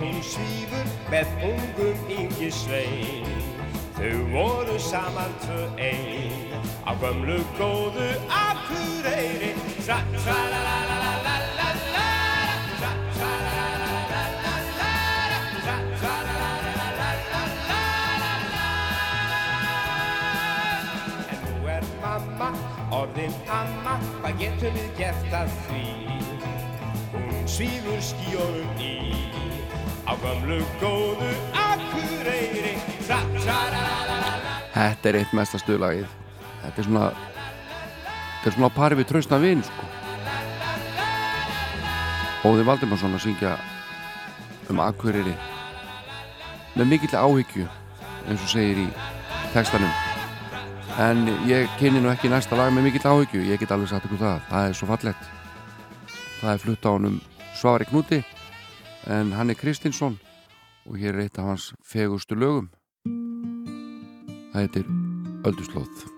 Speaker 12: hún svífur með ungum yngi svein. Þau voru saman tvö ein á gömlu góðu Akureyri. Tra, tra, la, la, la, la, la, la, la, tra, tra, la, la, la, la, la, la, la, tra, tra, la, la, la, la, la, la, la. En nú er mamma orðin amma, hvað getum við gert að því? Hún svífur skíunum í á gömlu góðu Akureyri.
Speaker 1: Þetta er eitt mesta stuðlagið. Þetta er svona, þetta er svona á pari við trausna vin, sko. Óði Valdimarsson að syngja um Akureyri með mikill áhyggju, eins og segir í textanum. En ég kynni nú ekki næsta lag með mikill áhyggju, ég get alveg sagt ykkur það. Það er svo fallegt. Það er flutt á honum Svari Knúti, en hann er Kristinsson og hér er eitt af hans fegustu lögum. Það heitir. Ölduslóð,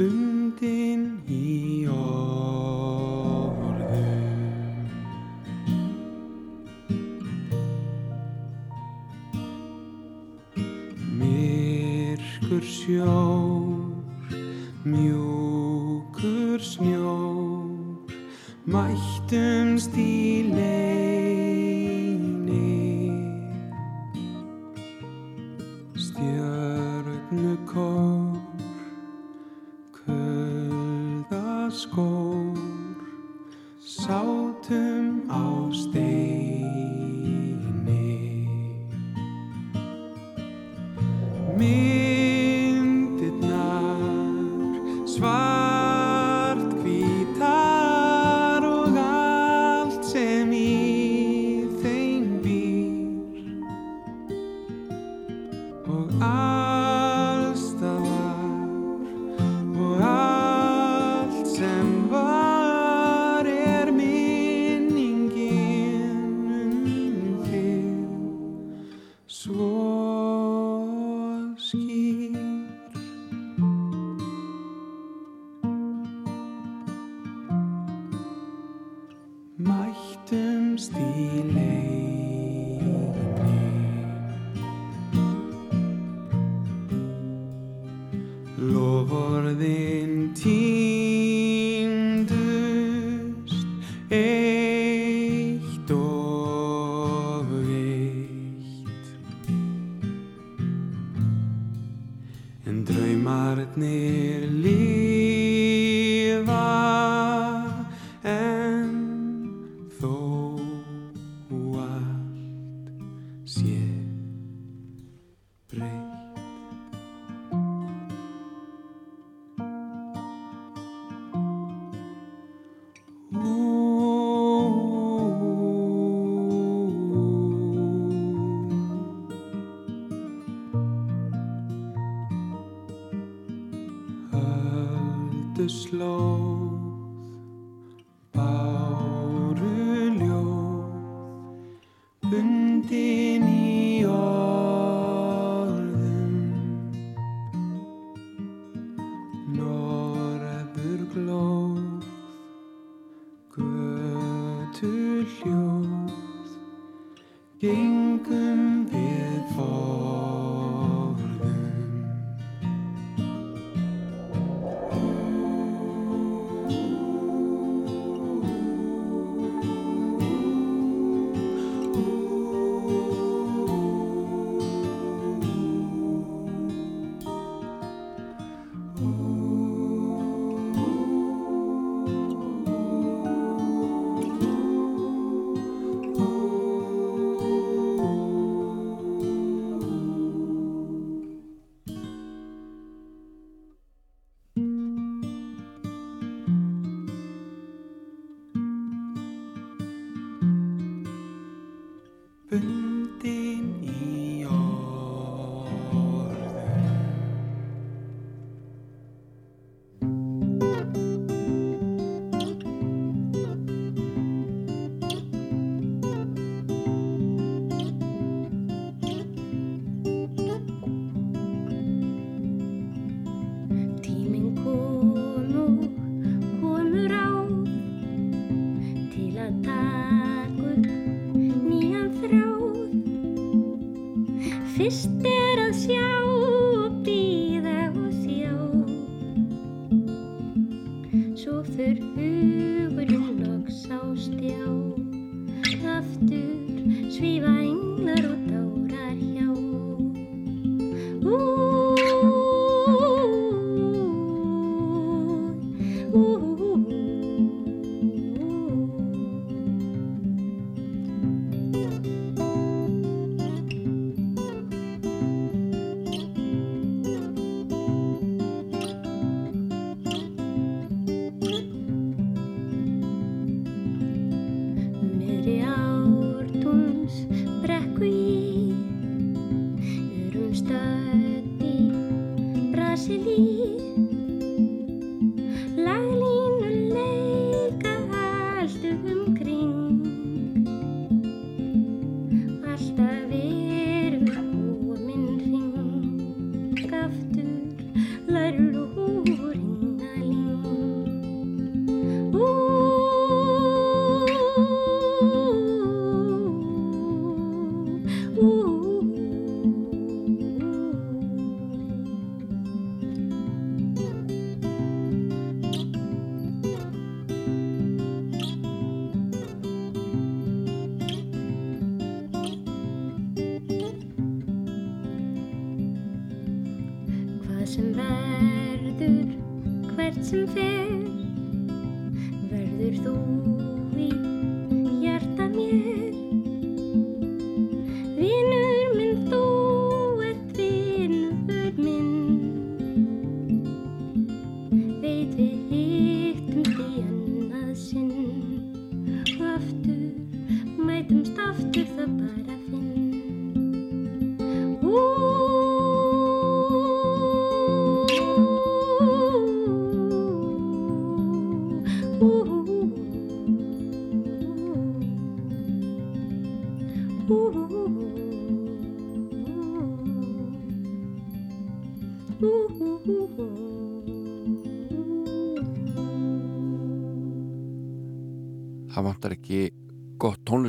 Speaker 13: bundin í orðum
Speaker 1: myrkur sjó.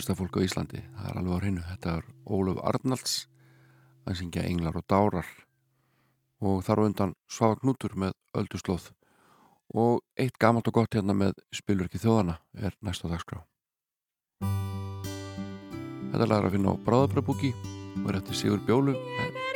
Speaker 1: Tónlistafólk á Íslandi. Það er alveg á hreinu. Þetta er Ólaf Arnalds að syngja Englar og Dárar og þar á undan Svafa Knútur með Ölduslóð og eitt gamalt og gott hérna með Spilverki þjóðana er næsta dagskrá. Þetta lagar að finna á Bráðabrabúki og er eftir Sigur Bjólu
Speaker 14: Sokkum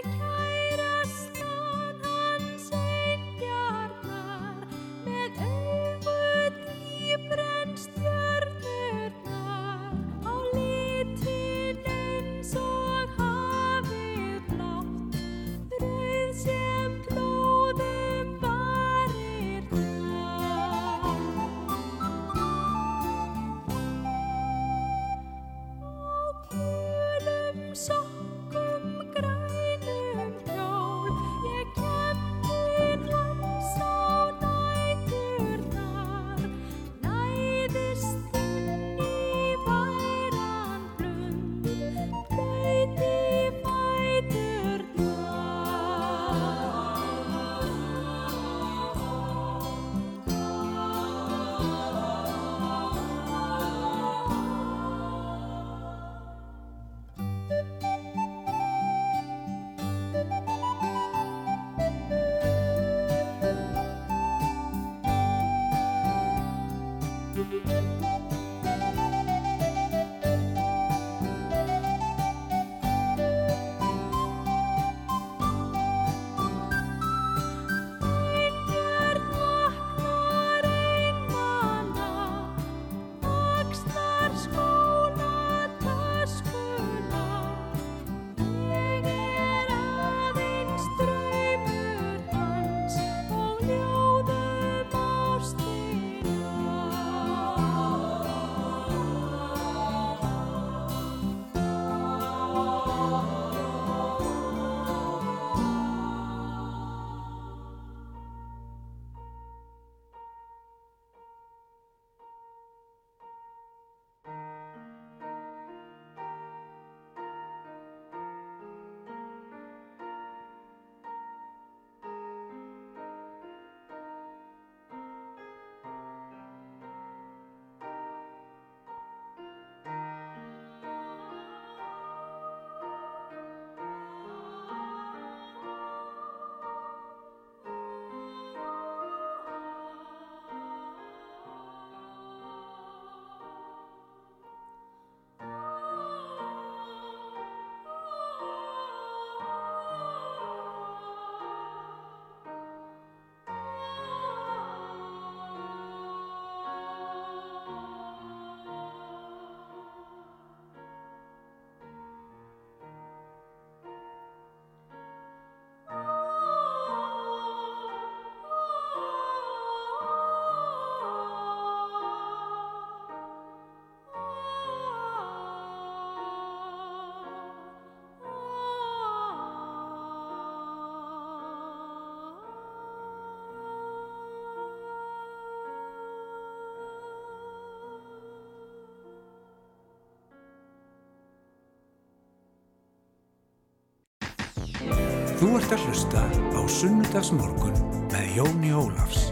Speaker 8: Þú ert að hlusta á Sunnudagsmorgun með Jóni Ólafs.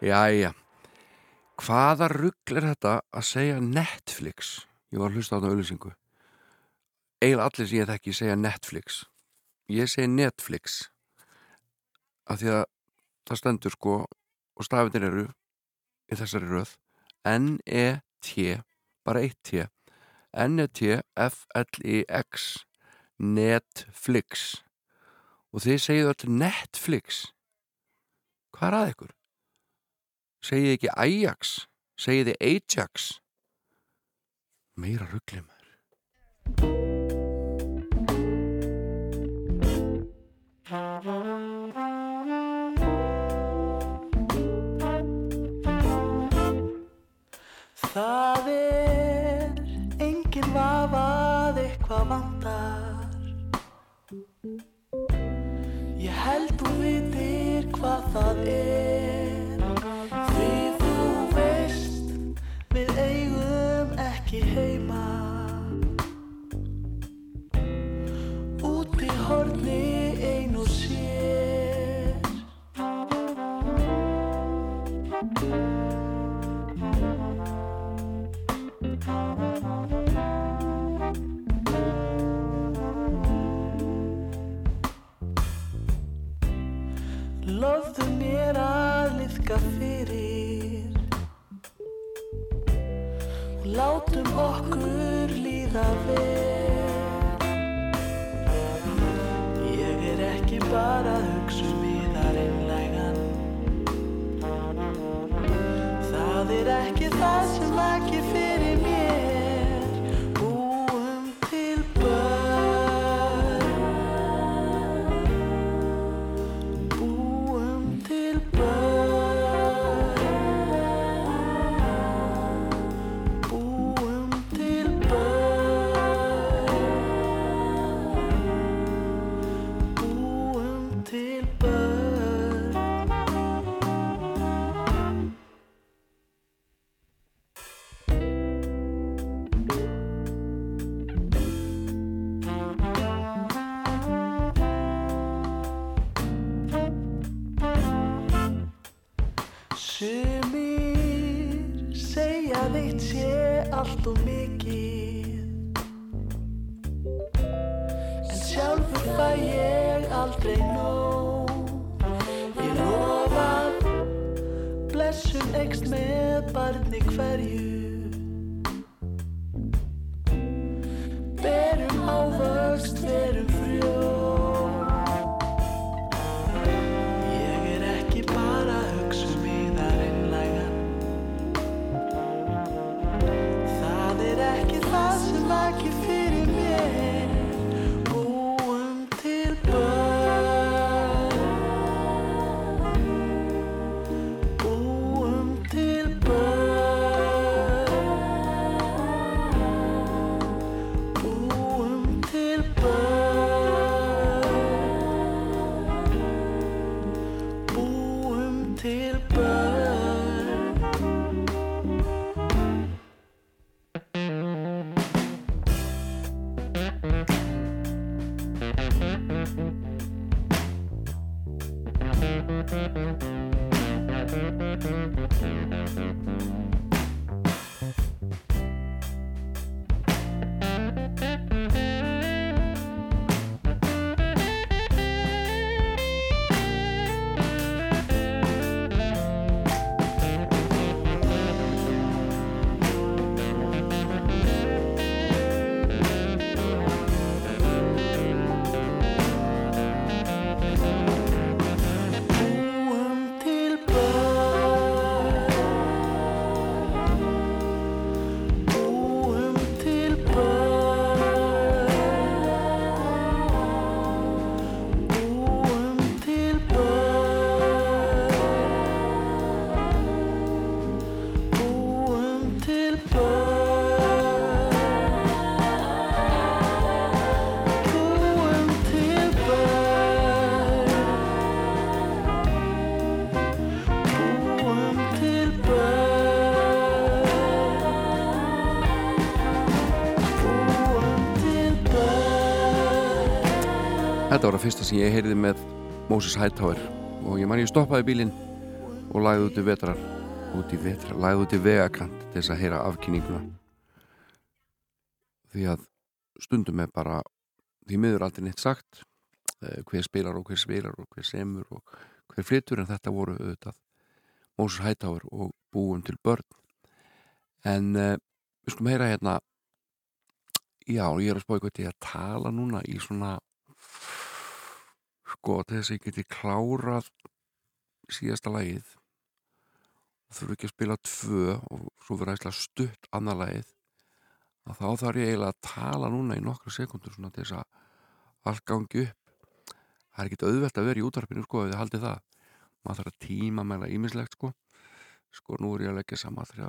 Speaker 1: Jæja, hvaða rugl er þetta að segja Netflix? Ég var að hlusta á þetta auðlýsingu. Eil allir sem ég þekki segja Netflix. Ég segi Netflix. Af því að það stendur sko og stafinir eru í þessari röð N-E-T, bara eitt T. N-E-T-F-L-I-X Netflix. Og þið segið öll Netflix? Hvað er að ykkur? segið ekki Ajax? Segið þið Ajax? Meira ruggli maður.
Speaker 15: Það hvað það er Bye.
Speaker 1: Þetta var að fyrsta sem ég heyrði með Moses Hightower. Og ég man ég stoppaði bílinn og lagði út í vetrar út í vetrar, lagði út í vegakant til þess að heyra afkynninguna. Því að stundum er bara því miður aldrei neitt sagt eh, hver spilar og hver spilar og hver semur og hver flytur en þetta voru auðvitað Moses Hightower og búum til börn. En uh, við skulum heyra hérna. Já, ég er að spá eitthvað til að tala núna í svona
Speaker 16: sko til þess að ég geti klárað síðasta lagið og þurfi ekki að spila tvö og svo verða eitthvað stutt annað lagið að þá þarf ég eiginlega að tala núna í nokkra sekundur svona til þess að allt gangi upp. Það er ekkit auðvelt að vera í útarpinu sko ef þið haldið það. Maður þarf að tíma meðla ímislegt sko. Sko nú er ég að leggja saman þrjá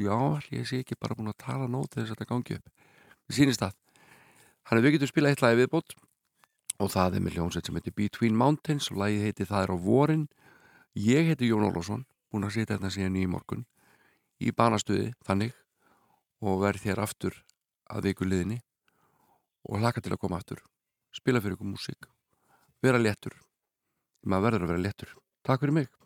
Speaker 16: já, ég sé ekki bara búin að tala nót þess að þetta gangi upp. Við sýnist það Þannig að við getum spilað eitt lagi viðbót. Og það er með hljómsveit sem heitir Between Mountains og lagið heiti Það er á vorin. Ég heiti Jón Ólafsson búin að sitja hérna síðan í morgun í banastuði þannig og verð þér aftur að viku liðinni og hlaka til að koma aftur. Spila fyrir ykkur músík. Vera léttur. Maður verður að vera léttur. Takk fyrir mig